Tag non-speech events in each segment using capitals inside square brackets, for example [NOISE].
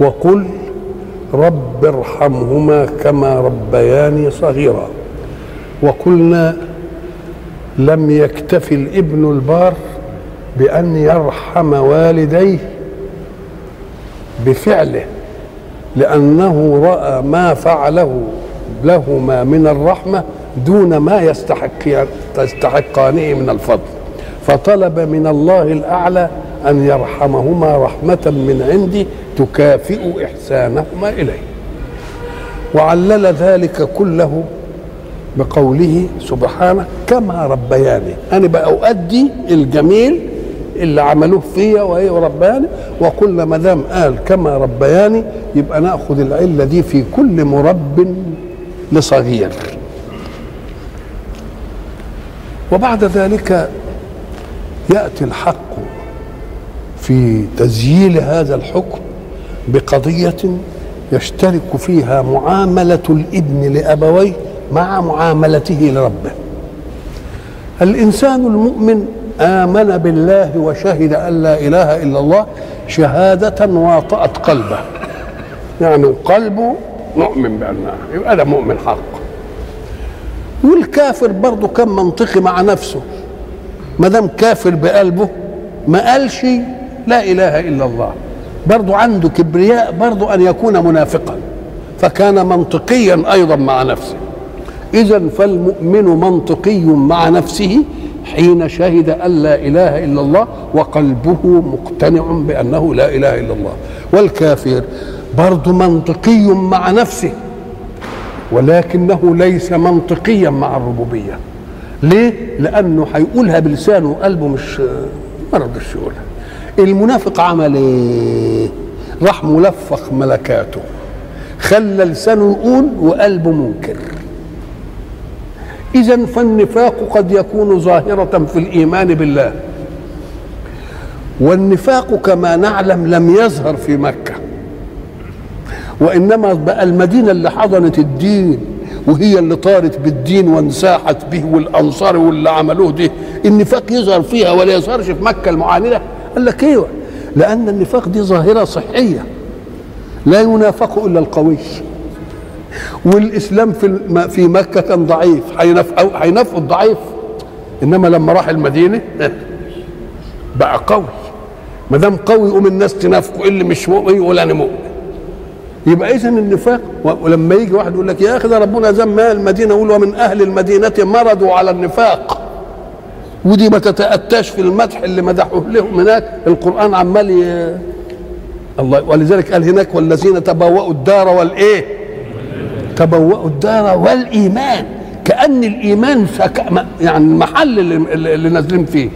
وقل رب ارحمهما كما ربياني صغيرا. وقلنا لم يكتف الابن البار بأن يرحم والديه بفعله لأنه رأى ما فعله لهما من الرحمة دون ما يستحق يستحقانه من الفضل. فطلب من الله الأعلى أن يرحمهما رحمة من عندي تكافئ إحسانهما إليه. وعلل ذلك كله بقوله سبحانه كما ربياني. أنا بقى أؤدي الجميل اللي عملوه فيا وهي رباني وقلنا ما دام قال كما ربياني يبقى نأخذ العلة دي في كل مرب لصغير. وبعد ذلك يأتي الحق. في تزييل هذا الحكم بقضية يشترك فيها معاملة الإبن لأبويه مع معاملته لربه. الإنسان المؤمن آمن بالله وشهد أن لا إله إلا الله شهادة واطأت قلبه. يعني قلبه مؤمن بانها يبقى ده مؤمن حق والكافر برضه كان منطقي مع نفسه. ما دام كافر بقلبه ما قالش لا إله إلا الله. برضه عنده كبرياء برضه أن يكون منافقا. فكان منطقيا أيضا مع نفسه. اذا فالمؤمن منطقي مع نفسه حين شهد أن لا إله إلا الله وقلبه مقتنع بأنه لا إله إلا الله. والكافر برضه منطقي مع نفسه ولكنه ليس منطقيا مع الربوبية. ليه؟ لأنه هيقولها بلسانه وقلبه مش ما رضيش يقولها المنافق عمل إيه؟ راح ملفق ملكاته. خلى لسانه يقول وقلبه منكر. اذا فالنفاق قد يكون ظاهرة في الإيمان بالله. والنفاق كما نعلم لم يظهر في مكة. وإنما بقى المدينة اللي حضنت الدين وهي اللي طارت بالدين وانساحت به والأنصار واللي عملوه ده النفاق يظهر فيها ولا يظهرش في مكة المعاندة قال لك إيوه لأن النفاق دي ظاهرة صحية لا ينافق إلا القوي. والإسلام في في مكة كان ضعيف هينافق الضعيف. إنما لما راح المدينة [LAUGHS] بقى قوي. ما دام قوي يقوم الناس تنافقه اللي مش مؤمن يقول أنا مؤمن؟ يبقى اذا النفاق ولما يجي واحد يقول لك يا أخي ده ربنا زم المدينة يقول ومن أهل المدينة مرضوا على النفاق. ودي ما تتأتاش في المدح اللي مدحوه لهم هناك. القرآن عمال. الله ولذلك قال هناك والذين تبوأوا الدار والإيه؟ تبوأوا الدار والإيمان. كأن الإيمان سك... يعني المحل اللي, اللي نازلين فيه.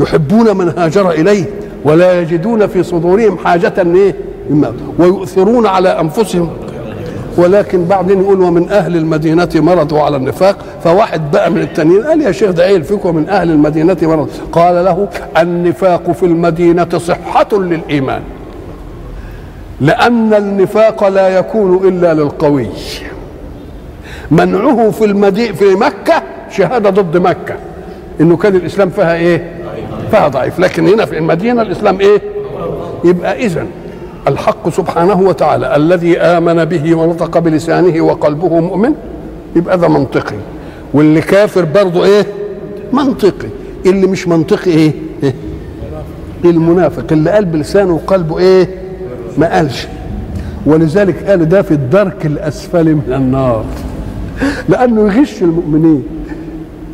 يحبون من هاجر إليه ولا يجدون في صدورهم حاجة إيه؟ ويؤثرون على أنفسهم. ولكن بعدين يقول ومن أهل المدينة مرضوا على النفاق فواحد بقى من التانيين قال يا شيخ ده عيل فيكم من أهل المدينة مرض. قال له النفاق في المدينة صحة للإيمان لأن النفاق لا يكون إلا للقوي. منعه في المدينة في مكة شهادة ضد مكة. إنه كان الإسلام فيها إيه؟ فيها ضعيف. لكن هنا في المدينة الإسلام إيه؟ يبقى اذا الحق سبحانه وتعالى الذي آمن به ونطق بلسانه وقلبه مؤمن يبقى ده منطقي. واللي كافر برضه إيه؟ منطقي. اللي مش منطقي إيه, إيه؟ المنافق. اللي قال بلسانه وقلبه إيه؟ ما قالش. ولذلك قال ده في الدرك الأسفل من النار. لأنه يغش المؤمنين.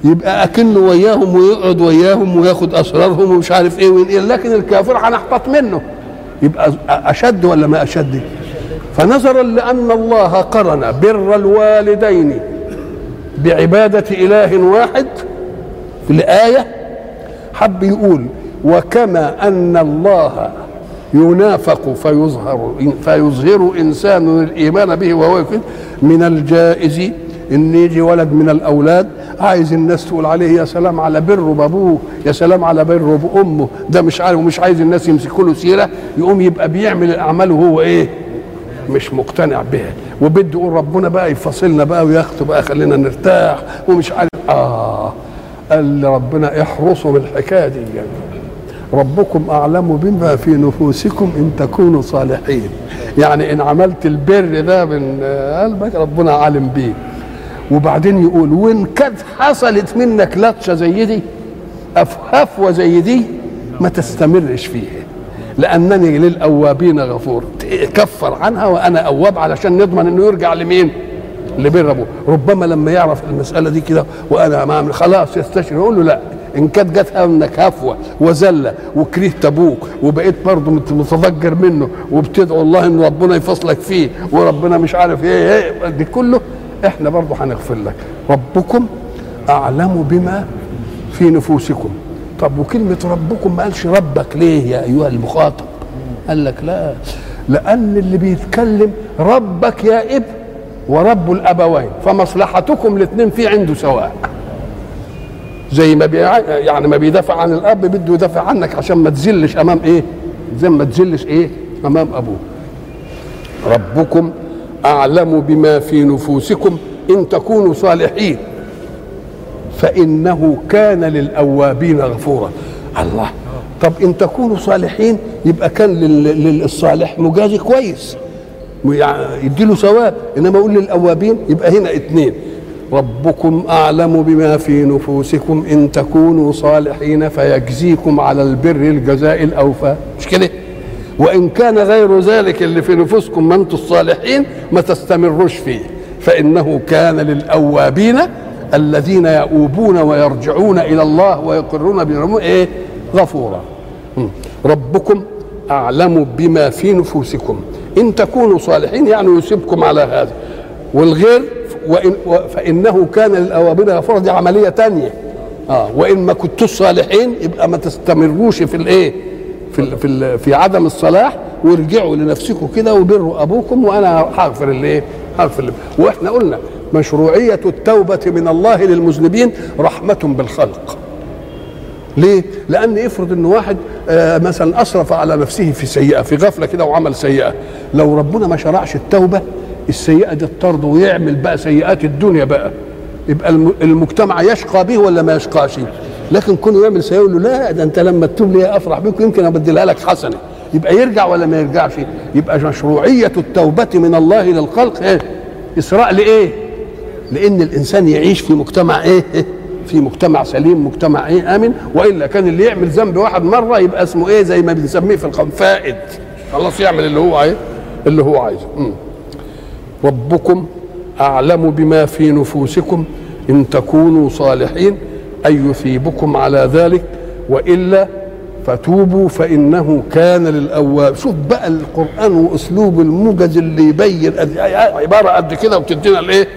يبقى اكنه وياهم ويقعد وياهم وياخد أسرارهم ومش عارف إيه وينقل. لكن الكافر هنحبط منه. يبقى أشد ولا ما أشد؟ فنظرا لأن الله قرن بر الوالدين بعبادة إله واحد في الآية. حب يقول وكما أن الله ينافق فيظهر فيظهر إنسان الإيمان به وهو من الجائز ان يجي ولد من الأولاد عايز الناس تقول عليه يا سلام على بره بابوه يا سلام على بره بامه ده مش عارف ومش عايز الناس يمسكوا له سيرة يقوم يبقى بيعمل الاعمال وهو إيه؟ مش مقتنع بها. وبده يقول ربنا بقى يفصلنا بقى وياخده بقى خلينا نرتاح ومش عارف. آه قال ربنا احرصوا من الحكاية دي يعني. ربكم أعلم بما في نفوسكم إن تكونوا صالحين. يعني إن عملت البر ده من قلبك ربنا عالم بيه وبعدين يقول وإن كانت حصلت منك لطشة زي دي هفوه زي دي ما تستمرش فيها لأنني للأوابين غفور. كفر عنها وأنا أواب علشان نضمن إنه يرجع لمين؟ لبر أبوه. ربما لما يعرف المسألة دي كده وأنا ما أعمل خلاص يستشعر يقول له لا إن كانت جت منك هفوة وزلة وكرهت أبوك وبقيت برضه متفجر منه وبتدعو الله إن ربنا يفصلك فيه وربنا مش عارف إيه إيه دي كله إحنا برضه هنغفر لك. ربكم أعلم بما في نفوسكم. طب وكلمة ربكم ما قالش ربك ليه يا أيها المخاطب؟ قال لك لا لأن اللي بيتكلم ربك يا ابن ورب الأبوين فمصلحتكم الاثنين في عنده سواء. زي ما بي يعني ما بيدافع عن الأب بده يدافع عنك عشان ما تزلش أمام إيه؟ زي ما تزلش إيه؟ أمام أبوه. ربكم أعلم بما في نفوسكم إن تكونوا صالحين. فإنه كان للأوابين غفورا. الله. طب إن تكونوا صالحين يبقى كان للصالح مجازي كويس. يديله ثواب. إنما يقول للأوابين يبقى هنا اثنين ربكم أعلم بما في نفوسكم إن تكونوا صالحين فيجزيكم على البر الجزاء الأوفى. مش كده؟ وإن كان غير ذلك اللي في نفوسكم ما أنتم الصالحين ما تستمروش فيه. فإنه كان للأوابين الذين يؤوبون ويرجعون إلى الله ويقرون بنعمه إيه؟ غفورا. ربكم أعلم بما في نفوسكم. إن تكونوا صالحين يعني يصيبكم على هذا. والغير وإن فإنه كان للأوابين غفورا دي عملية تانية. آه وإن ما كنتوش صالحين يبقى ما تستمروش في الإيه؟ في في في عدم الصلاح وارجعوا لنفسكم كده وبروا أبوكم وأنا هغفر الايه هغفر اللي. وإحنا قلنا مشروعية التوبة من الله للمذنبين رحمة بالخلق ليه؟ لأن افرض إن واحد آه مثلا أسرف على نفسه في سيئة في غفلة كده وعمل سيئة لو ربنا ما شرعش التوبة السيئة دي تطرده ويعمل بقى سيئات الدنيا بقى يبقى المجتمع يشقى به ولا ما يشقاش لكن كونه يعمل سيئة يقول له لا ده أنت لما تتوب لي أفرح بك يمكن أبدلها لك حسنة. يبقى يرجع ولا ما يرجعش؟ يبقى مشروعية التوبة من الله للخلق إيه؟ إسراء لإيه؟ لأن الإنسان يعيش في مجتمع إيه؟ في مجتمع سليم مجتمع إيه؟ آمن. وإلا كان اللي يعمل ذنب واحد مرة يبقى اسمه إيه؟ زي ما بنسميه في القوم فائد. خلاص يعمل اللي هو عايز اللي هو عايزه. ربكم أعلم بما في نفوسكم إن تكونوا صالحين. اي يثيبكم على ذلك وإلا فتوبوا فإنه كان للأواب. شوف بقى القرآن وأسلوب الموجز اللي يبين عبارة قد كده وتدينا الإيه؟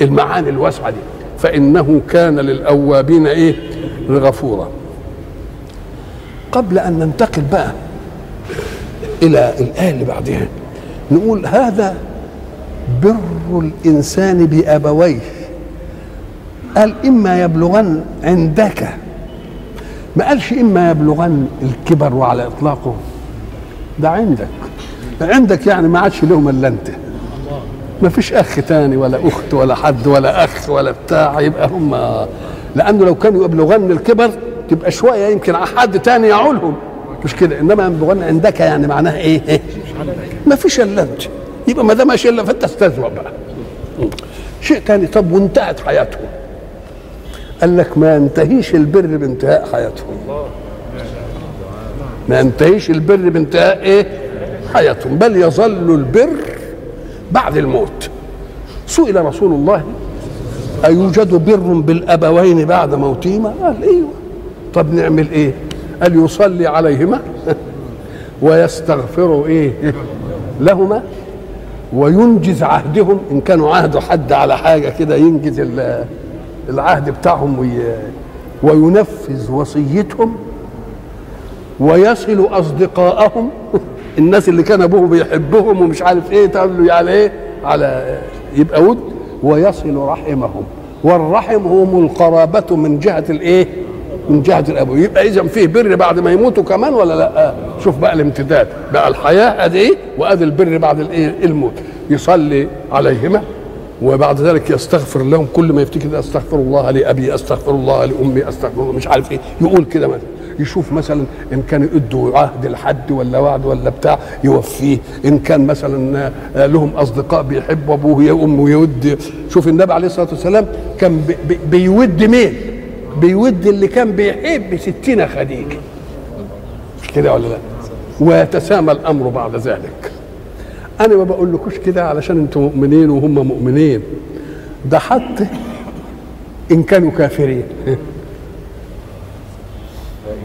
المعاني الواسعة دي. فإنه كان للأوابين إيه؟ غفورا قبل أن ننتقل بقى إلى الآية اللي بعدها نقول هذا بر الإنسان بأبويه. قال إما يبلغن عندك. ما قالش إما يبلغن الكبر وعلى إطلاقه. ده عندك. عندك يعني ما عادش لهم إلا أنت. ما فيش أخ تاني ولا أخت ولا حد ولا أخ ولا بتاع يبقى هم. لأنه لو كانوا يبلغن الكبر تبقى شوية يمكن حد تاني يعولهم. مش كده؟ إنما يبلغن عندك يعني معناها إيه, إيه؟ ما فيش إلا أنت. يبقى ما دام ماشي إلا فأنت استزوى بقى. شيء تاني. طب وانتهت حياتهم. قال لك ما ينتهيش البر بانتهاء حياتهم. ما ينتهيش البر بانتهاء إيه؟ حياتهم. بل يظل البر بعد الموت. سئل رسول الله أيوجد بر بالأبوين بعد موتهما؟ قال أيوه. طب نعمل إيه؟ قال يصلي عليهما [LAUGHS] ويستغفر إيه؟ [LAUGHS] لهما وينجز عهدهم. إن كانوا عهدوا حد على حاجة كده ينجز العهد بتاعهم وي... وينفذ وصيتهم ويصل أصدقاءهم. [LAUGHS] الناس اللي كان أبوه بيحبهم ومش عارف إيه تقول له على إيه؟ على يبقى ود. ويصل رحمهم. والرحم هم القرابة من جهة الإيه؟ من جهة الأبو. يبقى إذا فيه بر بعد ما يموتوا كمان ولا لأ؟ شوف بقى الامتداد. بقى الحياة أدي إيه؟ وأدي البر بعد الإيه؟ الموت. يصلي عليهما. وبعد ذلك يستغفر لهم كل ما يفتكر أستغفر الله لأبي أستغفر الله لأمي أستغفر الله مش عارف إيه. يقول كده مثلا. يشوف مثلا إن كان يدوا عهد لحد ولا وعد ولا بتاع يوفيه. إن كان مثلا لهم أصدقاء بيحبوا أبوه يقوم ويود. شوف النبي عليه الصلاة والسلام كان بي بي بيود مين؟ بيود اللي كان بيحب ستين خديجة. كده ولا لا؟ ويتسامى الأمر بعد ذلك. أنا ما بقول لكوش كده علشان أنتم مؤمنين وهم مؤمنين. ده حتى إن كانوا كافرين.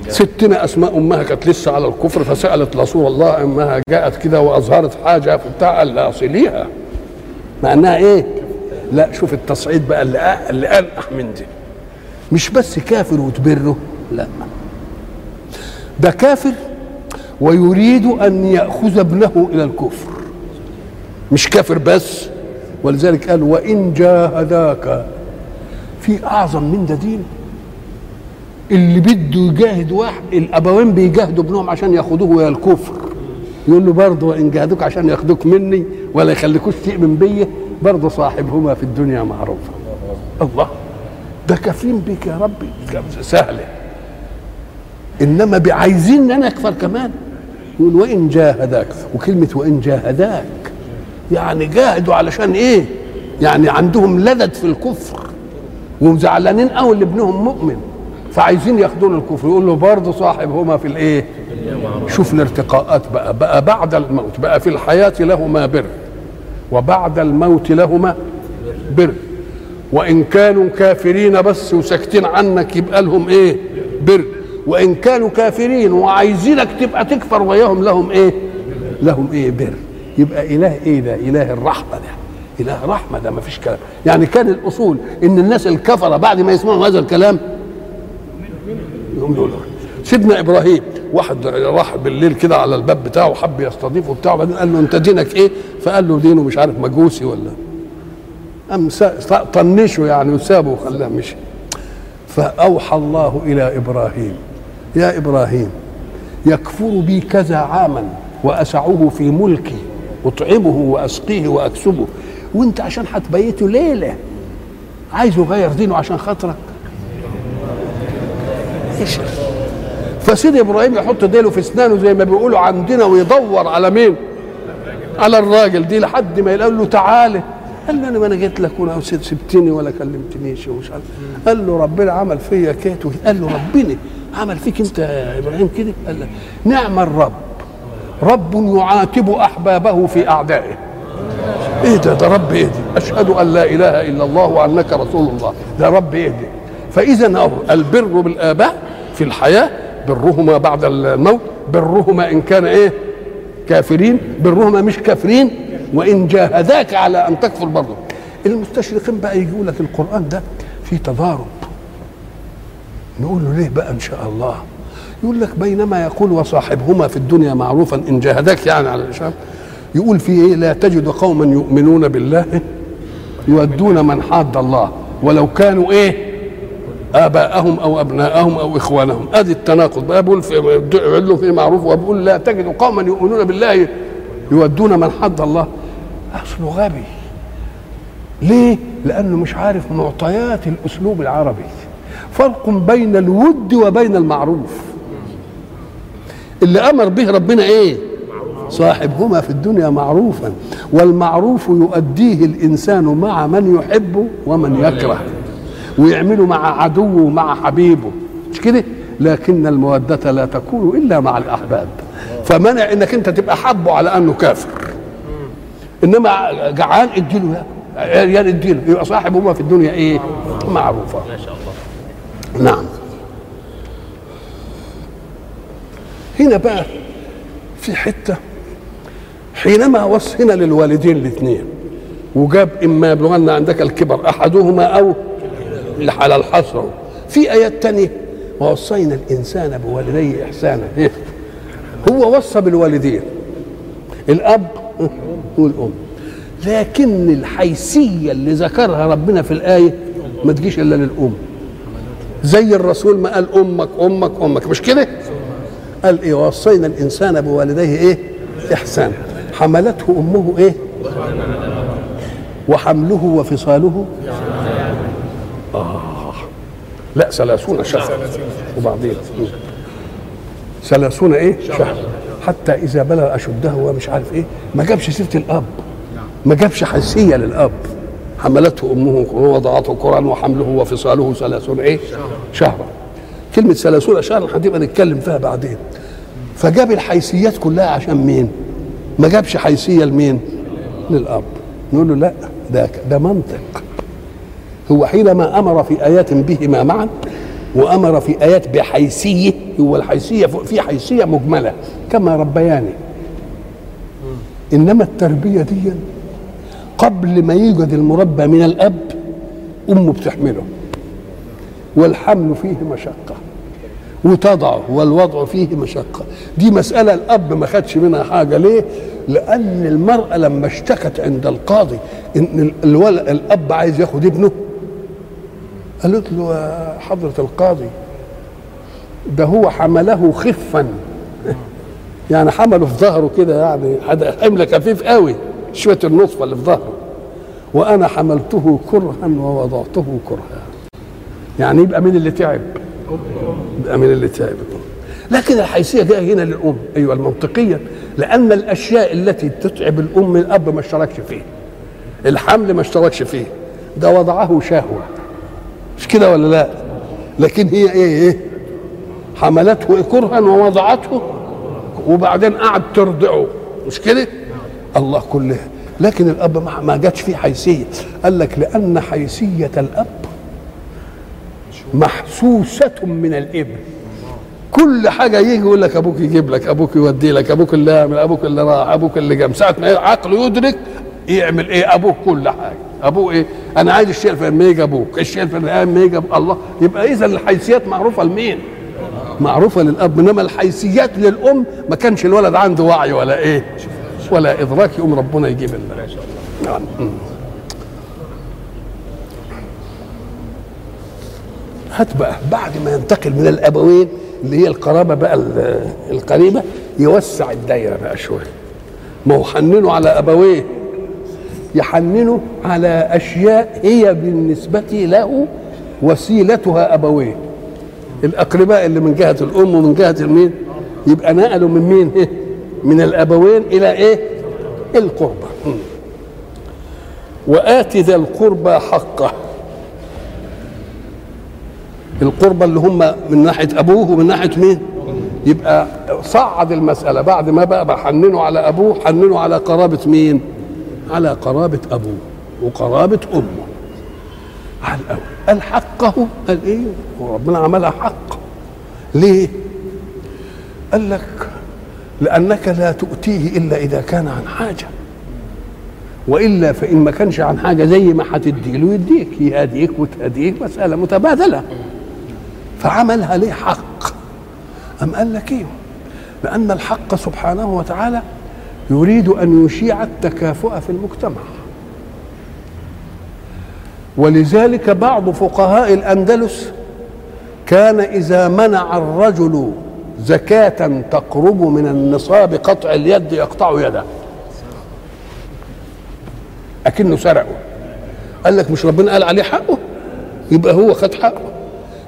ستنا أسماء أمها كانت لسه على الكفر فسألت رسول الله أمها جاءت كده وأظهرت حاجة في بتاع قال لا أصليها. مع انها إيه؟ لا شوف التصعيد بقى اللي اللي أنقح من دي. مش بس كافر وتبره لا. ده كافر ويريد أن يأخذ ابنه إلى الكفر. مش كافر بس. ولذلك قال وإن جاهداك في أعظم من ده دين. اللي بده يجاهد واحد الأبوين بيجاهدوا ابنهم عشان ياخدوه إلى الكفر. يقول له برضه وإن جاهدوك عشان ياخدوك مني ولا يخليكوش تؤمن بيا برضه صاحبهما في الدنيا معروفه الله ده كافرين بيك يا ربي. سهلة. إنما عايزين أنا أكفر كمان. يقول وإن جاهداك وكلمة وإن جاهداك يعني جاهدوا علشان إيه؟ يعني عندهم لذة في الكفر وزعلانين قوي اللي ابنهم مؤمن. فعايزين ياخدون الكفر يقول له برضه صاحبهما في الايه؟ شوف الارتقاءات بقى. بقى بعد الموت. بقى في الحياة لهما بر. وبعد الموت لهما بر. وإن كانوا كافرين بس وساكتين عنك يبقى لهم إيه؟ بر. وإن كانوا كافرين وعايزينك تبقى تكفر وياهم لهم إيه؟ لهم إيه؟ بر. يبقى إله إيه ده؟ إله الرحمة ده. إله رحمة ده ما فيش كلام. يعني كان الأصول إن الناس الكفرة بعد ما يسمعوا هذا الكلام يقوم يقول سيدنا إبراهيم واحد راح بالليل كده على الباب بتاعه وحب يستضيفه بتاعه بعدين قال له أنت دينك إيه؟ فقال له دينه مش عارف مجوسي ولا قام طنشه يعني وسابه وخلاه مشي. فأوحى الله إلى إبراهيم. يا إبراهيم يكفر بي كذا عاما وأسعه في ملكي. اطعمه وأسقيه وأكسبه. وأنت عشان هتبيته ليلة. عايز يغير دينه عشان خاطرك. إيش؟ فسيدي إبراهيم يحط ديله في أسنانه زي ما بيقولوا عندنا ويدور على مين؟ على الراجل دي لحد ما يقول له تعالى قال له أنا ما أنا جيت لك ولا سبتني ولا كلمتنيش ومش عارف. قال له ربنا عمل فيا كيت قال له ربنا عمل فيك أنت يا إبراهيم كده؟ قال له نعم الرب. رب يعاتب أحبابه في أعدائه. إيه ده؟ ده رب إيه دي؟ أشهد أن لا إله إلا الله وأنك رسول الله. ده رب إيه دي؟ فإذا البر بالآباء في الحياة برهما بعد الموت برهما إن كان إيه؟ كافرين برهما مش كافرين وإن جاهداك على أن تكفر برضه. المستشرقين بقى يقول لك القرآن ده فيه تضارب. نقول له ليه بقى إن شاء الله؟ يقول لك بينما يقول وصاحبهما في الدنيا معروفا إن جاهداك يعني على الاشام يقول في إيه؟ لا تجد قوما يؤمنون بالله يودون من حاد الله ولو كانوا إيه؟ آباءهم أو أبناءهم أو إخوانهم. ادي التناقض. بقى بقول في له في معروف وبقول لا تجد قوما يؤمنون بالله يودون من حد الله. اصله غبي. ليه؟ لأنه مش عارف معطيات الأسلوب العربي. فرق بين الود وبين المعروف. اللي أمر به ربنا إيه؟ صاحبهما في الدنيا معروفا. والمعروف يؤديه الإنسان مع من يحبه ومن يكره. ويعمله مع عدوه ومع حبيبه. مش كده؟ لكن المودة لا تكون إلا مع الأحباب. فمنع إنك أنت تبقى حبه على أنه كافر. إنما جعان اديله عريان اديله يبقى صاحبهما في الدنيا إيه؟ معروفه ما شاء الله. نعم. هنا بقى في حتة. حينما وصينا للوالدين الاثنين وجاب إما يبلغن عندك الكبر أحدهما أو على الحصر. في آيات تانية ووصينا الإنسان بوالديه إحسانا؟ هو وصى بالوالدين. الأب والأم. لكن الحيثية اللي ذكرها ربنا في الآية ما تجيش إلا للأم. زي الرسول ما قال أمك أمك أمك. مش كده؟ قال إيه وصينا الإنسان بوالديه إيه؟ إحسان. حملته أمه إيه؟ وحمله وفصاله؟ آه. لا ثلاثون شهرا وبعدين؟ ثلاثون إيه؟ شهر. حتى إذا بلغ أشده ومش عارف إيه ما جابش سيرة الأب. ما جابش حسيه للأب. حملته أمه ووضعته كرا وحمله وفصاله ثلاثون إيه؟ شهرا كلمة ثلاثون شهرا هتبقى نتكلم فيها بعدين. فجاب الحيثيات كلها عشان مين؟ ما جابش حيثية لمين؟ للأب. نقول له لا ده ده منطق. هو حينما أمر في آيات بهما معا وأمر في آيات بحيثية هو الحيثية في حيثية مجملة كما ربياني. إنما التربية دي قبل ما يوجد المربى من الأب أمه بتحمله. والحمل فيه مشقة. وتضعه والوضع فيه مشقة. دي مسألة الأب ما خدش منها حاجة. ليه؟ لأن المرأة لما اشتكت عند القاضي إن الأب عايز ياخد ابنه. قالت له حضرة القاضي ده هو حمله خفا. [LAUGHS] يعني حمله في ظهره كده يعني حمل خفيف قوي. شوية النصفة اللي في ظهره. وأنا حملته كرها ووضعته كرها. يعني يبقى مين اللي تعب؟ يبقى مين اللي تعب؟ لكن الحيثية جاية هنا للأم أيوة المنطقية لأن الأشياء التي تتعب الأم الأب ما اشتركش فيه. الحمل ما اشتركش فيه. ده وضعه شهوة. مش كده ولا لا؟ لكن هي إيه إيه؟ حملته كرها ووضعته وبعدين قعد ترضعه. مش كده؟ الله كلها. لكن الأب ما جاتش فيه حيثية. قال لك لأن حيثية الأب محسوسة من الابن كل حاجة يجي يقول لك أبوك يجيب لك أبوك يودي لك أبوك اللي يعمل أبوك اللي راح أبوك اللي جاب ساعة ما عقله يدرك يعمل إيه؟ أبوك كل حاجة. ابوه إيه؟ أنا عايز الشيء الفلاني ما يجي أبوك. الشيء الفلاني ما يجي الله. يبقى إذا الحيثيات معروفة لمين؟ معروفة للأب. إنما الحيثيات للأم ما كانش الولد عنده وعي ولا إيه؟ ولا إدراك يقوم ربنا يجيب لنا نعم. هات بقى بعد ما ينتقل من الأبوين اللي هي القرابة بقى القريبة يوسع الدايرة بقى شوية. ما هو حننوا على أبويه. يحننوا على أشياء هي بالنسبة له وسيلتها أبويه. الأقرباء اللي من جهة الأم ومن جهة المين يبقى نقلوا من مين؟ إيه؟ من الأبوين إلى إيه؟ القربى وآت ذا القربى حقه. القربى اللي هم من ناحية أبوه ومن ناحية مين؟ يبقى صعد المسألة. بعد ما بقى بحننوا على أبوه حننوا على قرابة مين؟ على قرابة أبوه وقرابة أمه. على الأول قال حقه؟ قال إيه؟ وربنا عملها حق. ليه؟ قال لك لأنك لا تؤتيه إلا إذا كان عن حاجة. وإلا فإن ما كانش عن حاجة زي ما هتدي له يديك. يهديك وتهديك مسألة متبادلة. فعملها ليه حق؟ أم قال لك إيه؟ لأن الحق سبحانه وتعالى يريد أن يشيع التكافؤ في المجتمع. ولذلك بعض فقهاء الأندلس كان إذا منع الرجل زكاة تقرب من النصاب قطع اليد يقطع يده. أكنه سرقه. قال لك مش ربنا قال عليه حقه؟ يبقى هو خد حقه.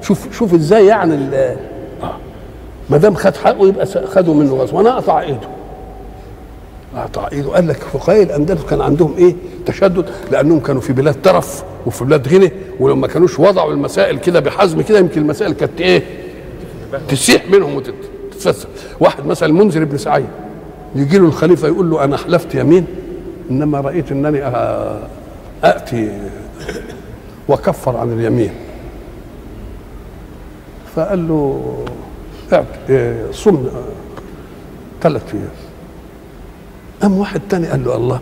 شوف شوف إزاي يعني ما دام خد حقه يبقى خده منه غصب وأنا أقطع إيده. أقطع إيده. قال لك فقهاء الاندلس كان عندهم إيه؟ تشدد لأنهم كانوا في بلاد ترف وفي بلاد غنى ولما كانوش وضعوا المسائل كده بحزم كده يمكن المسائل كانت إيه؟ تسيح منهم وتتفسر واحد مثلا المنذر بن سعيد يجي له الخليفة يقول له أنا حلفت يمين إنما رأيت إنني اتي وكفر عن اليمين. فقال له صم ثلاث أيام. قام واحد تاني قال له الله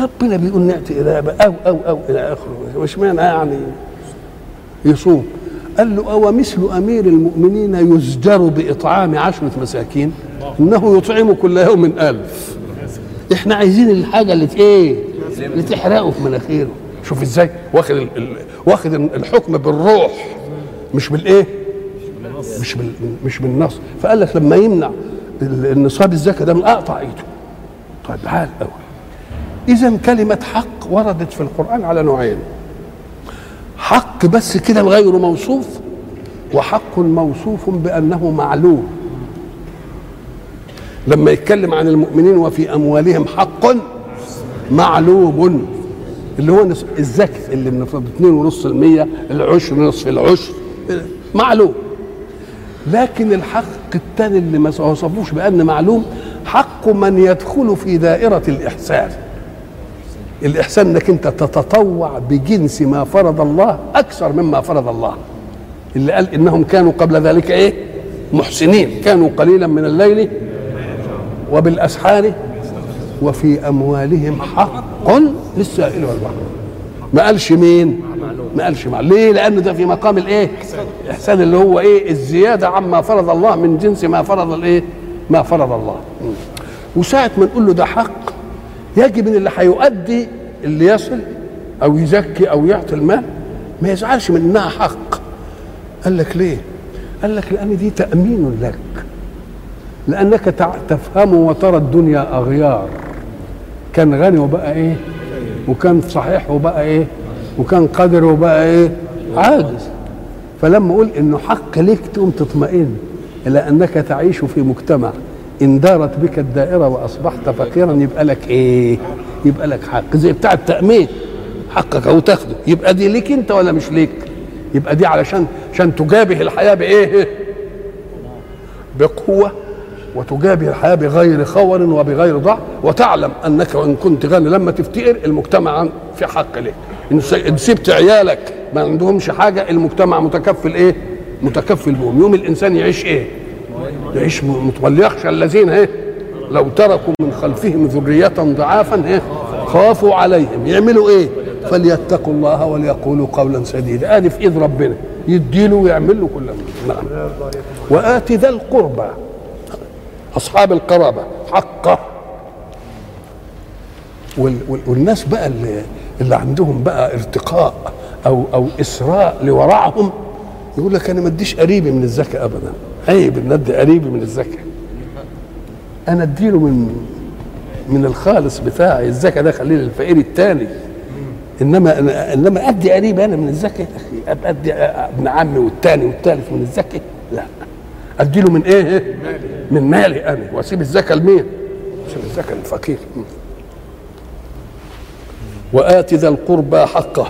ربنا بيقول ناتي إلى أو أو أو إلى آخره. مش معنى يعني يصوم؟ قال له أو مثل أمير المؤمنين يزجر بإطعام عشرة مساكين؟ إنه يطعم كل يوم ألف. إحنا عايزين الحاجة اللي إيه اللي تحرقه في مناخيره. شوف إزاي واخد. واخد الحكم بالروح مش بالإيه؟ مش بال... مش بالنص. فقال لك لما يمنع ال- النصاب الزكاة ده من أقطع إيده. طيب عال قوي اذا كلمة حق وردت في القرآن على نوعين. حق بس كده غير موصوف وحق موصوف بأنه معلوم. لما يتكلم عن المؤمنين وفي أموالهم حق معلوم. اللي هو الزكاة اللي بنفرض 2.5% العشر نصف العشر معلوم. لكن الحق الثاني اللي ما وصفوش بأن معلوم حق من يدخل في دائرة الإحسان. الإحسان إنك أنت تتطوع بجنس ما فرض الله أكثر مما فرض الله. اللي قال إنهم كانوا قبل ذلك إيه؟ محسنين. كانوا قليلا من الليل وبالأسحار وفي أموالهم حق للسائل والمحروم. ما قالش مين؟ ما قالش معلوم. ليه؟ لأنه ده في مقام الإيه؟ الاحسان اللي هو إيه؟ الزيادة عما فرض الله من جنس ما فرض الإيه؟ ما فرض الله. وساعة ما نقول له ده حق يجب إن اللي هيؤدي اللي يصل أو يزكي أو يعطي المال ما يزعلش من إنها حق. قال لك ليه؟ قال لك لأن دي تأمين لك. لأنك تفهم وترى الدنيا أغيار. كان غني وبقى إيه؟ وكان صحيح وبقى إيه؟ وكان قادر وبقى إيه؟ عاجز. فلما أقول إنه حق ليك تقوم تطمئن إلى أنك تعيش في مجتمع إن دارت بك الدائرة وأصبحت فقيرا يبقى لك إيه؟ يبقى لك حق. زي بتاع التأمين. حقك أو تاخده. يبقى دي ليك أنت ولا مش ليك؟ يبقى دي علشان عشان تجابه الحياة بإيه؟ بقوة. وتجابه الحياة بغير خور وبغير ضعف وتعلم أنك وان كنت غني لما تفتقر المجتمع في حق لك إن سبت عيالك ما عندهمش حاجة المجتمع متكفل إيه؟ متكفل بهم يوم الإنسان يعيش إيه؟ يعيش وليخشى الذين إيه؟ لو تركوا من خلفهم ذرية ضعافا إيه؟ خافوا عليهم يعملوا إيه؟ فليتقوا الله وليقولوا قولا سديدا ادي في ايد ربنا يديله ويعمل له كل نعم وآت ذا القربى أصحاب القرابة. حقة. وال وال والناس بقى اللي, اللي عندهم بقى ارتقاء أو أو إسراء لورعهم يقول لك أنا ما أديش قريبي من الزكاة أبدا. عيب إن أدي قريبي من الزكاة أنا أديله من من الخالص بتاعي. الزكاة ده خليه للفقير التاني. إنما إنما أدي قريب أنا من الزكاه أخي. أدي ابن عمي والتاني والتالت من الزكاه لا. ادي له من إيه؟ من مالي أنا. وأسيب الزكاة لمين؟ أسيب الزكاة للفقير. وآت ذا القربى حقه.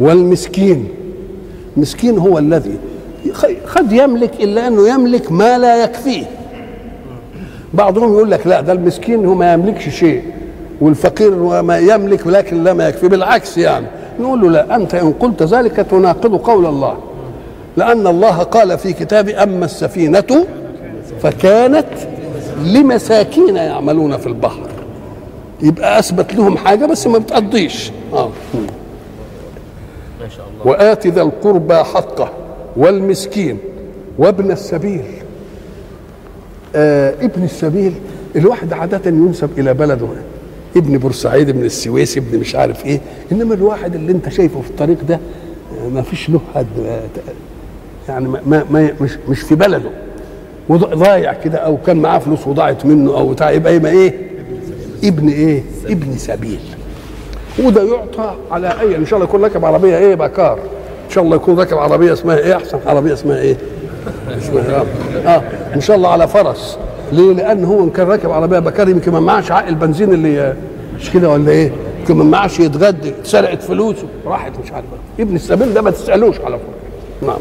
والمسكين. مسكين هو الذي قد يملك إلا أنه يملك ما لا يكفيه. بعضهم يقول لك لا ده المسكين هو ما يملكش شيء والفقير هو ما يملك لكن لا ما يكفي. بالعكس يعني. نقول له لا أنت إن قلت ذلك تناقض قول الله. لأن الله قال في كتابه أما السفينة فكانت لمساكين يعملون في البحر. يبقى أثبت لهم حاجة بس ما بتقضيش. الله وآت ذا القربى حقه والمسكين وابن السبيل. آه ابن السبيل الواحد عادة ينسب إلى بلده. ابن بورسعيد ابن السويس ابن مش عارف إيه. إنما الواحد اللي أنت شايفه في الطريق ده آه، ما فيش له حد آه، يعني ما, ما, مش مش في بلده. وض- ضايع كده أو كان معاه فلوس وضاعت منه أو بتاع يبقى يبقى إيه؟ ابن إيه؟ ابن سبيل. وده يعطى على أي إن شاء الله يكون راكب عربية إيه؟ بكار إن شاء الله يكون راكب عربية اسمها إيه؟ أحسن عربية اسمها إيه؟ اسمها آه. إن شاء الله على فرس. ليه؟ لأن هو إن كان راكب عربية بكار يمكن ما معاش عقل البنزين اللي مش كده ولا إيه؟ يمكن ما معاش يتغدى اتسرقت فلوسه راحت مش عارف. إيه. ابن السبيل ده ما تسألوش على فلوس نعم.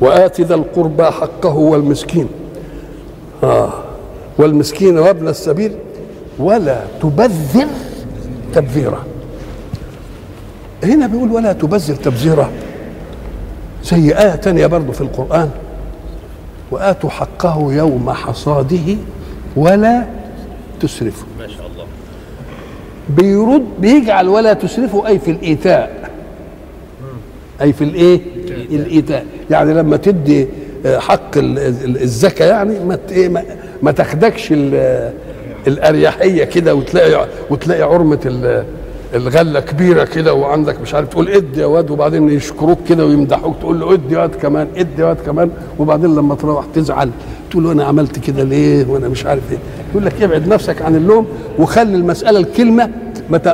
وآت ذا القربى حقه والمسكين. آه. والمسكين وابن السبيل ولا تبذر تبذيرا هنا بيقول ولا تبذر تبذيرا زي آية تانية برضه في القرآن. وآتوا حقه يوم حصاده ولا تسرفوا. ما شاء الله. بيرد بيجعل ولا تسرفوا أي في الإيتاء. أي في الإيه؟ الإيتاء. يعني لما تدي آه، حق ال- ال- الزكاة يعني ما إيه ما- تاخدكش ال- الأريحية كده وتلاقي وتلاقي عرمة ال- الغلة كبيرة كده وعندك مش عارف تقول ادي يا واد وبعدين يشكروك كده ويمدحوك تقول له ادي يا واد كمان ادي يا واد كمان وبعدين لما تروح تزعل تقول له أنا عملت كده ليه؟ وأنا مش عارف إيه. يقول لك ابعد نفسك عن اللوم وخلي المسألة الكلمة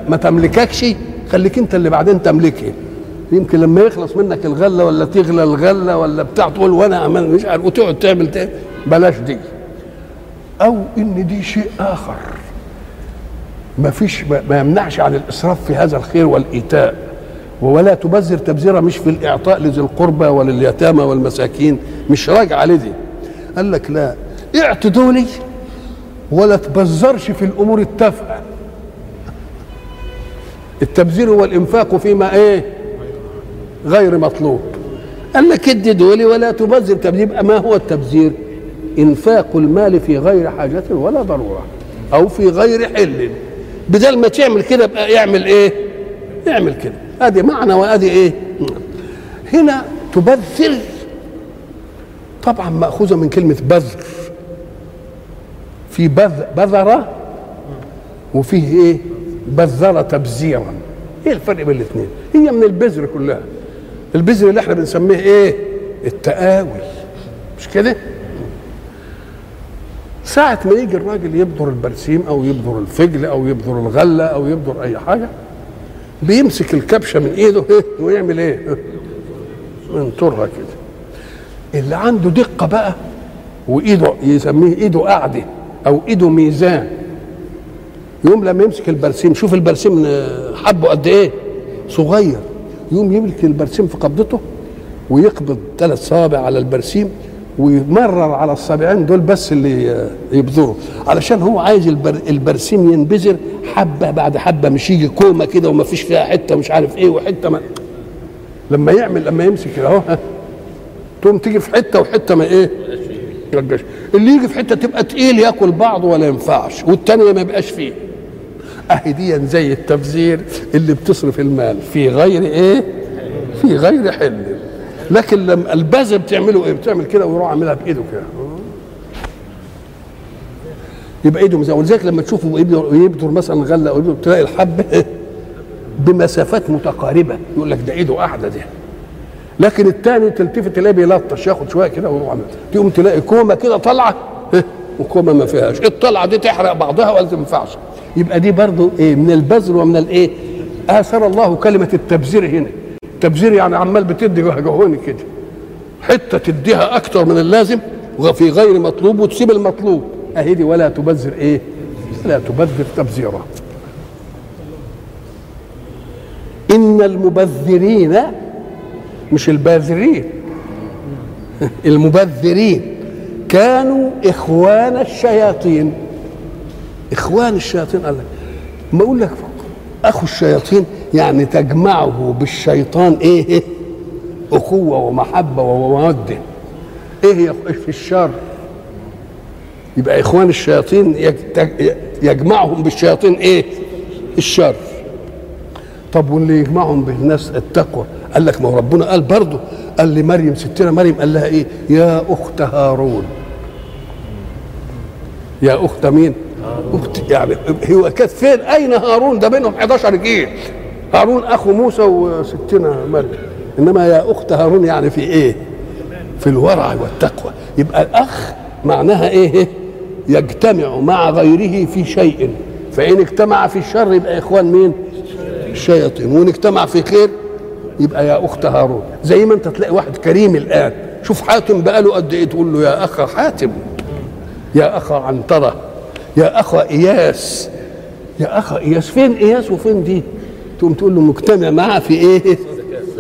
ما تملككش خليك أنت اللي بعدين تملكها يمكن لما يخلص منك الغلة ولا تغلى الغلة ولا بتاع تقول وأنا عمل مش عارف وتقعد تعمل تاني بلاش دي. أو إن دي شيء آخر. ما فيش ما يمنعش عن الإسراف في هذا الخير والإيتاء. ولا تبذر تبذيرة مش في الإعطاء لذي القربى ولليتامى والمساكين مش راجع لدي قال لك لا اعط دولي ولا تبذرش في الأمور التافهة. التبذير هو الانفاق فيما إيه؟ غير مطلوب. قال لك ادي دولي ولا تبذر. تبذير يبقى ما هو التبذير؟ إنفاق المال في غير حاجة ولا ضرورة أو في غير حل. بدل ما تعمل كده بقى يعمل إيه؟ يعمل كده. ادي معنى وادي إيه؟ هنا تبذر. طبعا مأخوذة من كلمة بذر. في بذ بذر وفيه إيه؟ بذر تبذيرا. إيه الفرق بين الاثنين؟ هي من البذر كلها. البذر اللي إحنا بنسميه إيه؟ التقاوي مش كده؟ ساعة ما يجي الراجل يبذر البرسيم أو يبذر الفجل أو يبذر الغلة أو يبذر أي حاجة بيمسك الكبشة من إيده [LAUGHS] ويعمل إيه؟ ينطرها كده. اللي عنده دقة بقى وإيده يسميه إيده قاعدة أو إيده ميزان يوم لما يمسك البرسيم شوف البرسيم حبه قد إيه؟ صغير. يوم يمسك البرسيم في قبضته ويقبض ثلاث صوابع على البرسيم ويمرر على الصابعين دول بس اللي يبذروا علشان هو عايز البر البرسيم ينبذر حبة بعد حبة مش يجي كومة كده وما فيش فيها حتة مش عارف إيه وحتة ما. لما يعمل لما يمسك أهو تقوم تيجي في حتة وحتة ما إيه. اللي يجي في حتة تبقى تقيل ياكل بعض ولا ينفعش والتانية ما يبقاش فيه. اهي دي زي التبذير اللي بتصرف المال. في غير إيه؟ في غير حل. لكن لما البذر بتعمله إيه؟ بتعمل كده ويروح عاملها بإيده كده. يبقى إيده مزاول ولذلك لما تشوفه يبذر مثلا غلة أو يبذر تلاقي الحب [LAUGHS] بمسافات متقاربة. يقول لك ده إيده قاعدة دي. لكن الثاني تلتفت تلاقيه بيلطش ياخد شوية كده ويروح عامل. تقوم تلاقي كومة كده طالعة. وكومة ما فيهاش. الطلعة دي تحرق بعضها ولا تنفعش يبقى دي برضو إيه من البذر ومن الايه آثر الله كلمة التبذير هنا. التبذير يعني عمال بتدي جهوني كده. حتة تديها أكتر من اللازم وفي غير مطلوب وتسيب المطلوب. أهي دي ولا تبذر إيه لا تبذر تبذيرا إن المبذرين مش الباذرين. [LAUGHS] المبذرين. كانوا إخوان الشياطين. إخوان الشياطين قال لك ما أقول لك أخو الشياطين يعني تجمعه بالشيطان إيه؟ أخوة ومحبة ومودة. إيه هي في الشر؟ يبقى إخوان الشياطين يج- يجمعهم بالشياطين إيه؟ الشر. طب واللي يجمعهم بالناس التقوى؟ قال لك ما هو ربنا قال برضه قال لمريم ستنا مريم قال لها إيه؟ يا أخت هارون. يا أخت مين؟ أخت يعني هو كانت فين؟ أين هارون؟ ده بينهم 11 جيل. هارون أخو موسى وستنا مريم إنما يا أخت هارون يعني في إيه؟ في الورع والتقوى. يبقى الأخ معناها إيه؟ يجتمع مع غيره في شيء. فإن اجتمع في الشر يبقى إخوان مين؟ الشياطين وإن اجتمع في خير يبقى يا أخت هارون. زي ما أنت تلاقي واحد كريم الآن. شوف حاتم بقاله قد إيه؟ تقول له يا أخ حاتم. يا اخ عنترة يا اخ إياس يا اخ إياس. فين إياس وفين دي؟ تقوم تقول له مجتمع معاه في إيه؟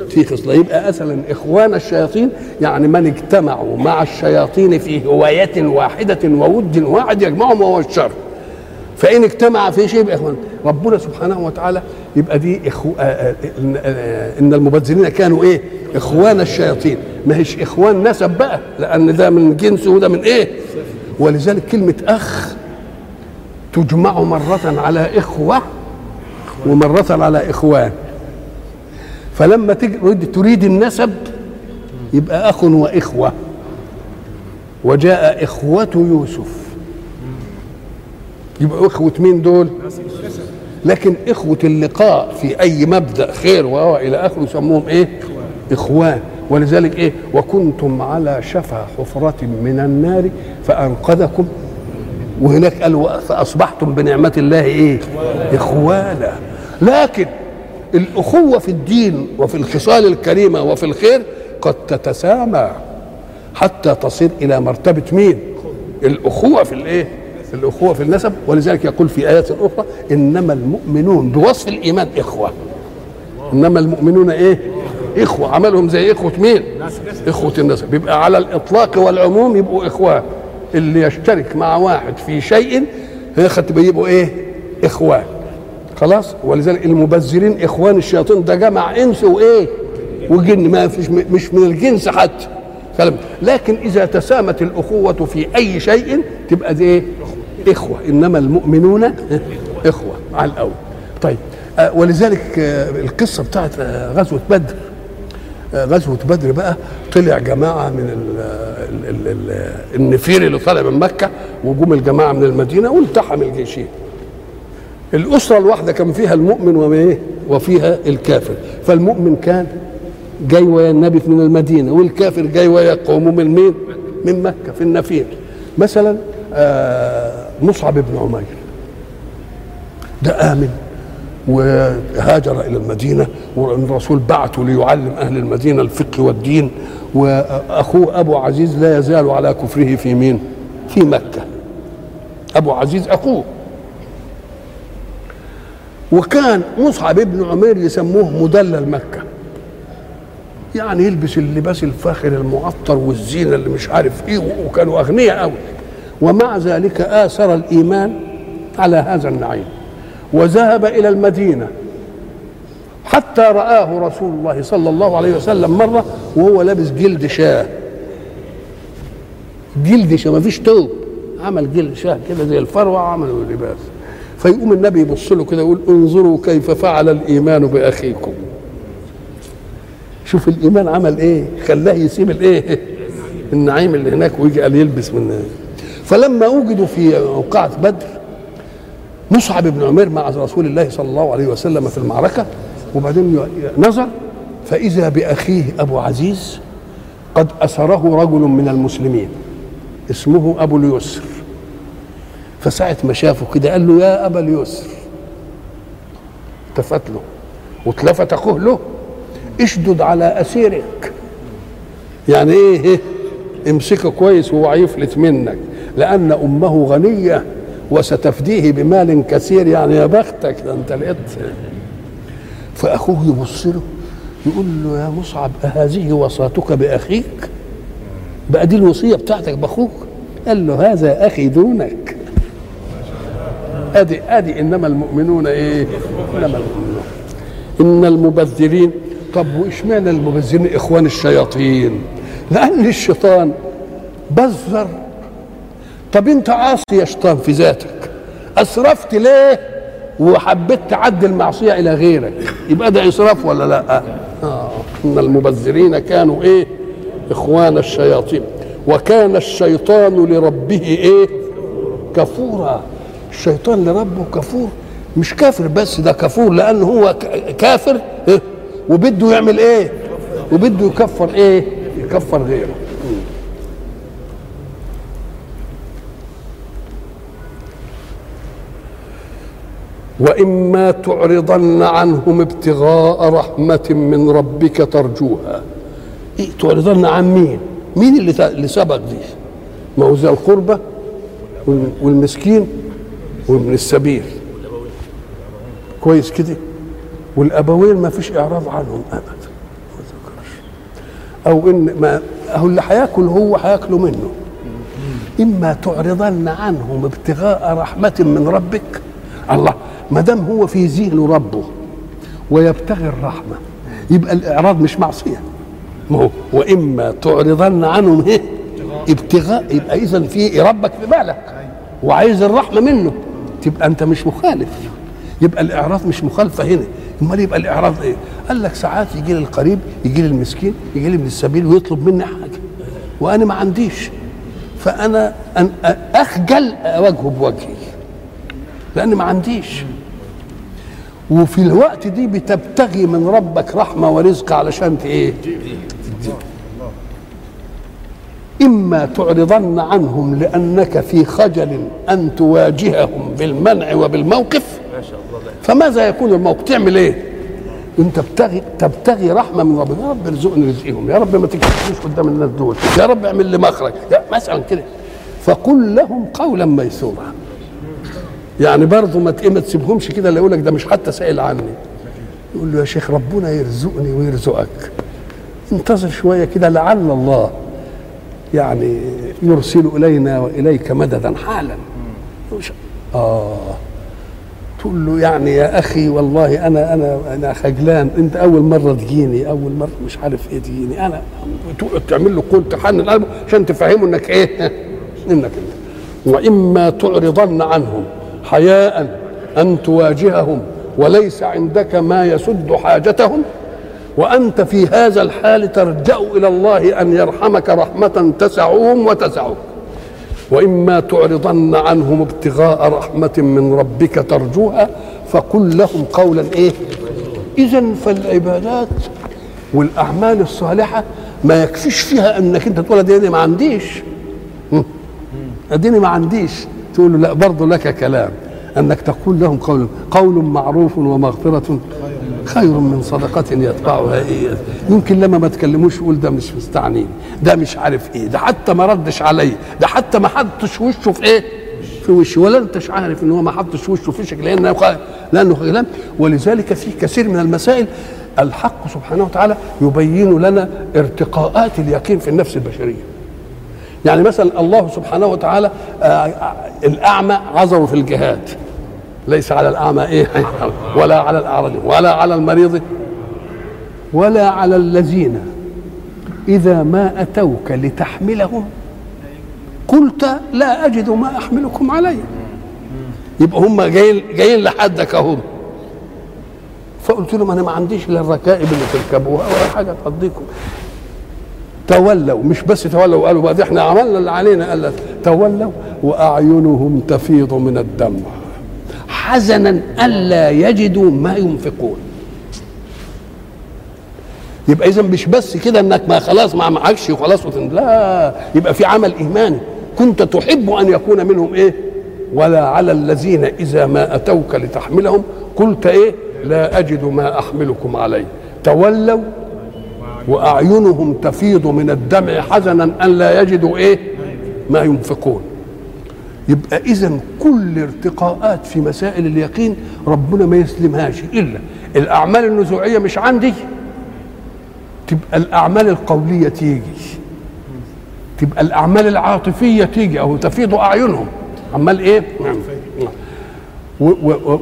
في خصلة. يبقى مثلا إخوان الشياطين يعني من اجتمعوا مع الشياطين في هواية واحدة وود واحد يجمعهم وهو الشر. فإن اجتمع في شيء يبقى إخوان. ربنا سبحانه وتعالى يبقى دي إخو... آه آه إن, آه إن المبذرين كانوا إيه؟ إخوان الشياطين. ما هيش إخوان نسب بقى لأن ده من جنس وده من إيه؟ ولذلك كلمة أخ تجمع مرة على إخوة ومرة على إخوان. فلما تريد النسب يبقى أخ وإخوة. وجاء إخوة يوسف. يبقى إخوة مين دول؟ لكن إخوة اللقاء في أي مبدأ خير وهو إلى آخره يسموهم إيه؟ إخوان. ولذلك إيه؟ وكنتم على شفا حفرة من النار فأنقذكم. وهناك قال فأصبحتم بنعمة الله إيه؟ إخوانا. لكن الأخوة في الدين وفي الخصال الكريمة وفي الخير قد تتسامى حتى تصل إلى مرتبة مين؟ الأخوة في الإيه؟ الأخوة في النسب. ولذلك يقول في ايات أخرى إنما المؤمنون بوصف الإيمان إخوة. إنما المؤمنون إيه؟ إخوة عملهم زي إخوة مين؟ إخوة النسب يبقى على الإطلاق والعموم يبقوا اخوان اللي يشترك مع واحد في شيء ياخد يبقوا إيه؟ اخوان خلاص؟ ولذلك المبذرين إخوان الشياطين ده جمع إنس وإيه؟ وجن. ما فيش مش من الجنس حتى. كلام لكن إذا تسامت الأخوة في أي شيء تبقى دي إيه؟ إخوة. إنما المؤمنون إخوة على الأول. طيب. آه ولذلك آه القصة بتاعت آه غزوة بدر. غزوة بدر بقى طلع جماعة من ال ال ال النفير اللي طالع من مكة وجم الجماعة من المدينة والتحم الجيشين الأسرة الواحدة كان فيها المؤمن وايه وفيها الكافر. فالمؤمن كان جاي ويا النبي من المدينة والكافر جاي ويا قومه من مين؟ من مكة في النفير. مثلا آه مصعب بن عمير. ده آمن. وهاجر إلى المدينة والرسول بعثه ليعلم أهل المدينة الفقه والدين وأخوه أبو عزيز لا يزال على كفره في مين؟ في مكة. أبو عزيز أخوه. وكان مصعب بن عمير يسموه مدلل مكة. يعني يلبس اللباس الفاخر المعطر والزينة اللي مش عارف إيه وكانوا أغنياء قوي ومع ذلك آثر الإيمان على هذا النعيم. وذهب إلى المدينة حتى رآه رسول الله صلى الله عليه وسلم مرة وهو لابس جلد شاه. جلد شاه ما فيش توب عمل جلد شاه كده زي الفروة عملوا لباس فيقوم النبي يبص له كده يقول انظروا كيف فعل الإيمان بأخيكم. شوف الإيمان عمل إيه؟ خلاه يسيب الإيه؟ النعيم اللي هناك ويجي قال يلبس من فلما وجدوا في موقعة بدر مصعب بن عمير مع رسول الله صلى الله عليه وسلم في المعركة وبعدين نظر فإذا بأخيه أبو عزيز قد أسره رجل من المسلمين اسمه أبو اليسر. فساعة ما شافه كده قال له يا أبا اليسر. التفت له واتلفت أخوه له اشدد على أسيرك. يعني إيه, إيه؟ امسكه كويس وهو هيفلت منك لأن أمه غنية. وستفديه بمال كثير. يعني يا بختك ده أنت لقيت فأخوه يبص له يقول له يا مصعب أهذه وصاتك بأخيك؟ بقى دي الوصية بتاعتك بأخوك؟ قال له هذا أخي دونك. أدي أدي إنما المؤمنون إيه؟ إنما المؤمنون. إن المبذرين طب وإشمعنى المبذرين إخوان الشياطين؟ لأن الشيطان بذر طب انت عاصي يا شيطان في ذاتك. أسرفت ليه؟ وحبيت تعدي المعصية إلى غيرك. يبقى ده إسراف ولا لا؟ آه. إن المبذرين كانوا إيه؟ إخوان الشياطين. وكان الشيطان لربه إيه؟ كفورا. الشيطان لربه كفور. مش كافر بس ده كفور لأنه هو كافر إيه؟ وبده يعمل إيه؟ وبده يكفر إيه؟ يكفر غيره. وإما تعرضن عنهم ابتغاء رحمة من ربك ترجوها. إيه تعرضن عن مين؟ مين اللي اللي سبق دي؟ ما هو ذي القربى والمسكين وابن السبيل. كويس كده؟ والأبوين ما فيش إعراض عنهم ابدا. أو إن ما هو اللي هياكل هو هياكلوا منه. إما تعرضن عنهم ابتغاء رحمة من ربك. الله ما دام هو في ذهنه ربه ويبتغي الرحمة يبقى الإعراض مش معصية. ما هو وإما تعرضن عنهم إيه؟ ابتغاء يبقى اذا في ربك في بالك وعايز الرحمة منه. تبقى أنت مش مخالف. يبقى الإعراض مش مخالفة هنا. أمال يبقى الإعراض إيه؟ قال لك ساعات يجي لي القريب يجي لي المسكين يجي لي ابن السبيل ويطلب مني حاجة. وأنا ما عنديش. فأنا أن أخجل أواجهه بوجهي. لأن ما عنديش. وفي الوقت دي بتبتغي من ربك رحمة ورزق علشان إيه؟ إما تعرضن عنهم لأنك في خجل أن تواجههم بالمنع وبالموقف. فماذا يكون الموقف؟ تعمل إيه؟ انت تبتغي تبتغي رحمة من ربنا يا رب ارزقني رزقهم. يا رب ما تكتبنيش قدام الناس دول. يا رب اعمل لي مخرج. مثلا كده. فقل لهم قولا ميسورا. يعني برضه ما ما تسيبهمش كده اللي يقول لك ده مش حتى سائل عني. يقول له يا شيخ ربنا يرزقني ويرزقك. انتظر شوية كده لعل الله يعني يرسل إلينا وإليك مددا حالا. آه. تقول له يعني يا أخي والله أنا أنا أنا خجلان. أنت أول مرة تجيني أول مرة مش عارف إيه تجيني. أنا تقعد تعمل له قول تحنن قلبه عشان تفهمه إنك إيه؟ [LAUGHS] إنك إنت. وإما تعرضن عنهم. حياء أن تواجههم وليس عندك ما يسد حاجتهم وأنت في هذا الحال ترجا إلى الله أن يرحمك رحمة تسعهم وتسعك وإما تعرضن عنهم ابتغاء رحمة من ربك ترجوها فقل لهم قولا إيه؟ اذا فالعبادات والأعمال الصالحة ما يكفيش فيها أنك أنت تقول أديني ما عنديش. هم. أديني ما عنديش. تقول له لا برضه لك كلام أنك تقول لهم قول قول معروف ومغفرة خير من صدقة يتبعها. إيه يمكن لما ما تكلموش يقول ده مش مستعنين ده مش عارف إيه ده حتى ما ردش عليا ده حتى ما حطش وشه في إيه؟ في وشي ولا انتش عارف إن هو ما حطش وشه في وشك لأنه لأنه خجلان ولذلك في كثير من المسائل الحق سبحانه وتعالى يبين لنا ارتقاءات اليقين في النفس البشرية. يعني مثلا الله سبحانه وتعالى آه، آه، الأعمى عذره في الجهاد. ليس على الأعمى إيه؟ [LAUGHS] ولا على الأعرج ولا على المريض ولا على الذين. إذا ما أتوك لتحملهم قلت لا أجد ما أحملكم عليه يبقى هم جايين جايين لحدك اهم فقلت لهم أنا ما عنديش إلا الركائب اللي تركبوها ولا حاجة تقضيكم تولوا مش بس تولوا وقالوا بقى إحنا عملنا اللي علينا قال لك تولوا وأعينهم تفيض من الدمع حزنا الا يجدوا ما ينفقون. يبقى اذا مش بس كده إنك ما خلاص ما معكش وخلاص. لا يبقى في عمل إيماني. كنت تحب أن يكون منهم إيه؟ ولا على الذين إذا ما أتوك لتحملهم قلت إيه؟ لا أجد ما أحملكم عليه تولوا وأعينهم تفيض من الدمع حزنا أن لا يجدوا إيه ما ينفقون يبقى اذا كل ارتقاءات في مسائل اليقين ربنا ما يسلمهاش إلا الأعمال النزوعية مش عندي تبقى الأعمال القولية تيجي تبقى الأعمال العاطفية تيجي أو تفيض أعينهم عمال إيه نعم.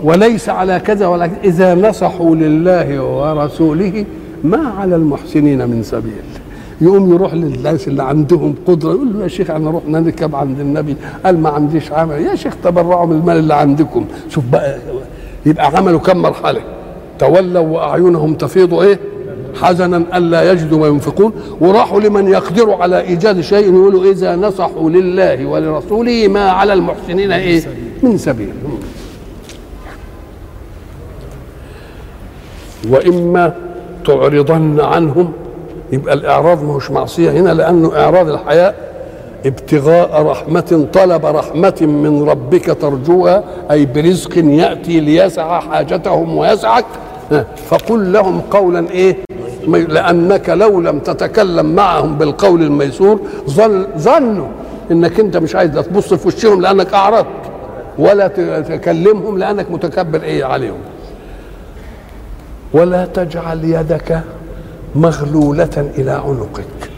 وليس على كذا ولا كذا. إذا نصحوا لله ورسوله ما على المحسنين من سبيل. يقوم يروح للناس اللي عندهم قدرة يقول له يا شيخ أنا رحنا نركب عند النبي قال ما عنديش عمل. يا شيخ تبرعوا من المال اللي عندكم. شوف بقى يبقى عملوا كم مرحلة. تولوا وأعينهم تفيض إيه؟ حزنا ألا يجدوا ما ينفقون. وراحوا لمن يقدر على إيجاد شيء يقولوا إذا نصحوا لله ولرسوله ما على المحسنين إيه؟ من سبيل. وإما تعرضن عنهم. يبقى الإعراض هوش معصية هنا لأنه إعراض الحياء ابتغاء رحمة طلب رحمة من ربك ترجوها أي برزق يأتي ليسع حاجتهم ويسعك. فقل لهم قولا إيه؟ لأنك لو لم تتكلم معهم بالقول الميسور ظل ظنوا إنك أنت مش عايز تبص في وشهم لأنك أعرضت ولا تكلمهم لأنك متكبر إيه عليهم. ولا تجعل يدك مغلولة إلى عنقك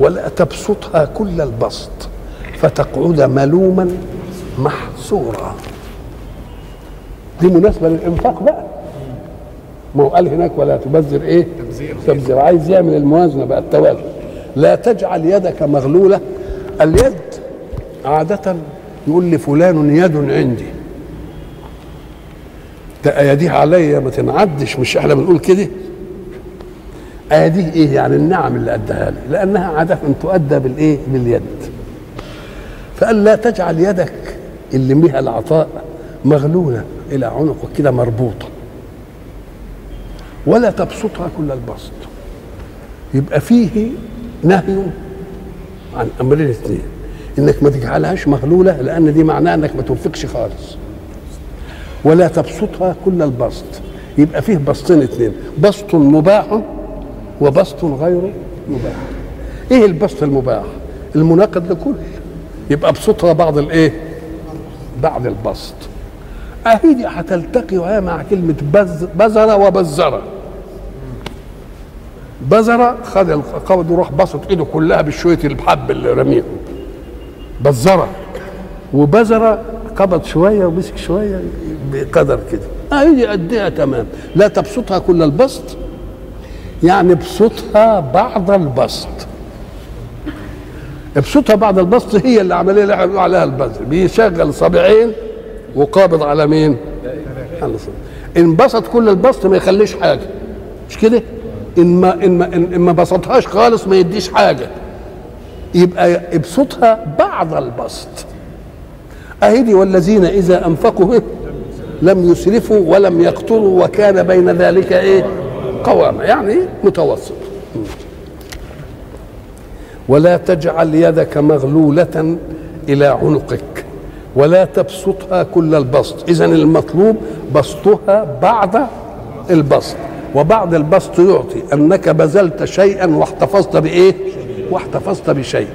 ولا تبسطها كل البسط فتقعد ملوما محسورا دي مناسبة للإنفاق بقى. ما هو قال هناك ولا تبذر إيه؟ تبذر عايز يعمل الموازنة بقى التوازن. لا تجعل يدك مغلولة. اليد عادة يقول لي فلان يد عندي. اياديه عليا ما تنعدش مش إحنا بنقول كده؟ اياديه إيه يعني النعم اللي أداها لي؟ لأنها عادة تؤدى بالإيه؟ باليد. فقال لا تجعل يدك اللي بها العطاء مغلولة إلى عنقك كده مربوطة. ولا تبسطها كل البسط. يبقى فيه نهي عن أمرين اثنين. إنك ما تجعلهاش مغلولة لأن دي معناها إنك ما تنفقش خالص. ولا تبسطها كل البسط. يبقى فيه بسطين اثنين بسط مباح وبسط غير مباح. إيه البسط المباح؟ المناقض لكل. يبقى ابسطها بعض الإيه؟ بعد البسط. اهي دي هتلتقي مع كلمة بز بزرة وبزرة. بزرة خد القبض وراح بسط إيده كلها بالشوية الحب اللي رميهم بزرة. وبزرة قبض شوية ومسك شوية بقدر كده. اهي دي قدها تمام. لا تبسطها كل البسط. يعني ابسطها بعض البسط. ابسطها بعض البسط هي اللي عملية اللي إحنا بنقول عليها البذل بيشغل صابعين وقابض على مين؟ على صابع. إن بسط كل البسط ما يخليش حاجة. مش كده؟ إن ما إن ما إن ما بسطهاش خالص ما يديش حاجة. يبقى ابسطها بعض البسط. أهدي والذين إذا أنفقوا إيه؟ لم يسرفوا ولم يقتروا وكان بين ذلك إيه؟ قواما يعني متوسط ولا تجعل يدك مغلولة إلى عنقك ولا تبسطها كل البسط إذا المطلوب بسطها بعد البسط وبعد البسط يعطي أنك بذلت شيئا واحتفظت بإيه واحتفظت بشيء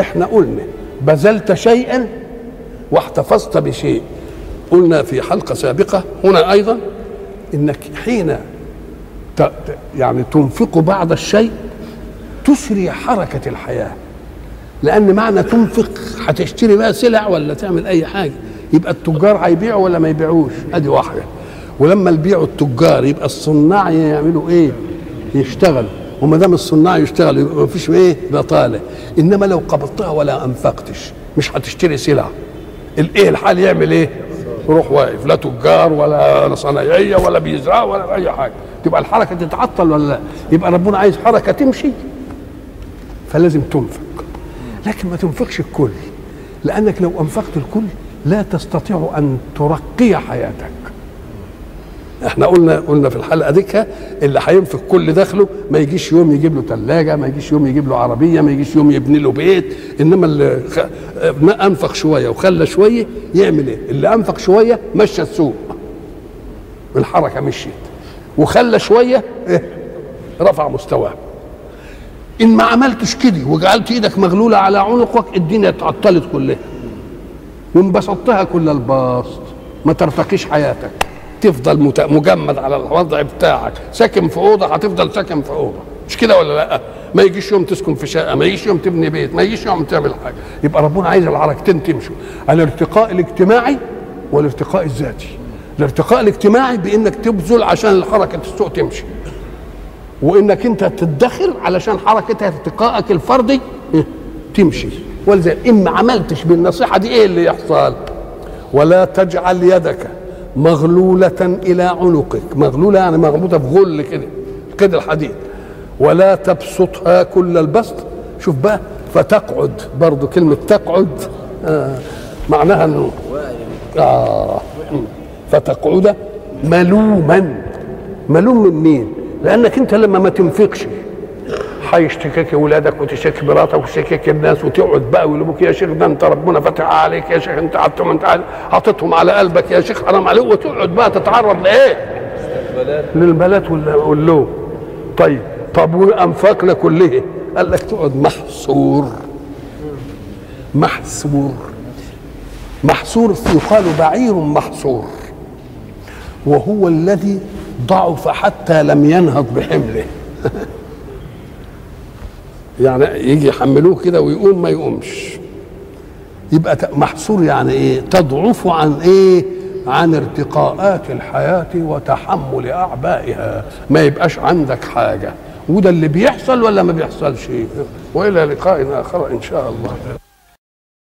إحنا قلنا بذلت شيئا واحتفظت بشيء. قلنا في حلقة سابقة هنا أيضا إنك حين يعني تنفق بعض الشيء تسري حركة الحياة. لأن معنى تنفق هتشتري بقى سلع ولا تعمل أي حاجة؟ يبقى التجار هيبيعوا ولا ما يبيعوش؟ أدي واحدة. ولما يبيعوا التجار يبقى الصناع يعملوا إيه؟ يشتغلوا وما دام الصناع يشتغل يبقى ما فيش إيه؟ بطالة. إنما لو قبضتها ولا أنفقتش مش هتشتري سلع. الايه الحال يعمل إيه؟ يروح واقف. لا تجار ولا صنايعية ولا بيزرع ولا أي حاجة. تبقى الحركة تتعطل ولا لا؟ يبقى ربنا عايز حركة تمشي. فلازم تنفق. لكن ما تنفقش الكل. لأنك لو أنفقت الكل لا تستطيع أن ترقي حياتك. إحنا قلنا قلنا في الحلقة ديك اللي هينفق كل دخله ما يجيش يوم يجيب له ثلاجه ما يجيش يوم يجيب له عربية ما يجيش يوم يبني له بيت. إنما اللي انفق شوية وخلى شوية يعمل إيه؟ اللي انفق شوية مشى السوق. الحركة مشيت. وخلى شوية إيه؟ رفع مستواه. إن ما عملتش كده وجعلت إيدك مغلولة على عنقك الدنيا اتعطلت كلها. وانبسطتها كل البسط. ما ترتقيش حياتك. تفضل مجمد على الوضع بتاعك. ساكن في أوضة هتفضل ساكن في أوضة. مش كده ولا لأ؟ ما يجيش يوم تسكن في شقة ما يجيش يوم تبني بيت ما يجيش يوم تعمل حاجة. يبقى ربنا عايز الحركتين تمشوا. الارتقاء الاجتماعي والارتقاء الذاتي. الارتقاء الاجتماعي بإنك تبذل عشان حركة السوق تمشي. وإنك أنت تدخر علشان حركة ارتقائك الفردي؟ تمشي. ولذلك إن ما عملتش بالنصيحة دي إيه اللي يحصل؟ ولا تجعل يدك مغلولة إلى عنقك. مغلولة يعني مربوطة بغل كده كده الحديد. ولا تبسطها كل البسط. شوف بقى فتقعد برضو كلمة تقعد آه معناها إنه آه فتقعد ملوما. ملوم من مين؟ لأنك أنت لما ما تنفقش هيشتكيك ولادك وتشتكي مراتك وتشتكيك الناس وتقعد بقى ويقولوا يا شيخ ده انت ربنا فتح عليك يا شيخ انت حطهم انت حاططهم على قلبك يا شيخ حرام عليك وتقعد بقى تتعرض لإيه؟ للبلات وال- واللوم. طيب طب وانفاقنا كلها قال لك تقعد محصور. محصور. محصور يقال بعير محصور. وهو الذي ضعف حتى لم ينهض بحمله. [LAUGHS] يعني يجي يحملوه كده ويقوم ما يقومش. يبقى محصور يعني إيه؟ تضعف عن إيه؟ عن ارتقاءات الحياة وتحمل أعبائها. ما يبقاش عندك حاجة. وده اللي بيحصل ولا ما بيحصلش؟ وإلى لقاء آخر إن شاء الله.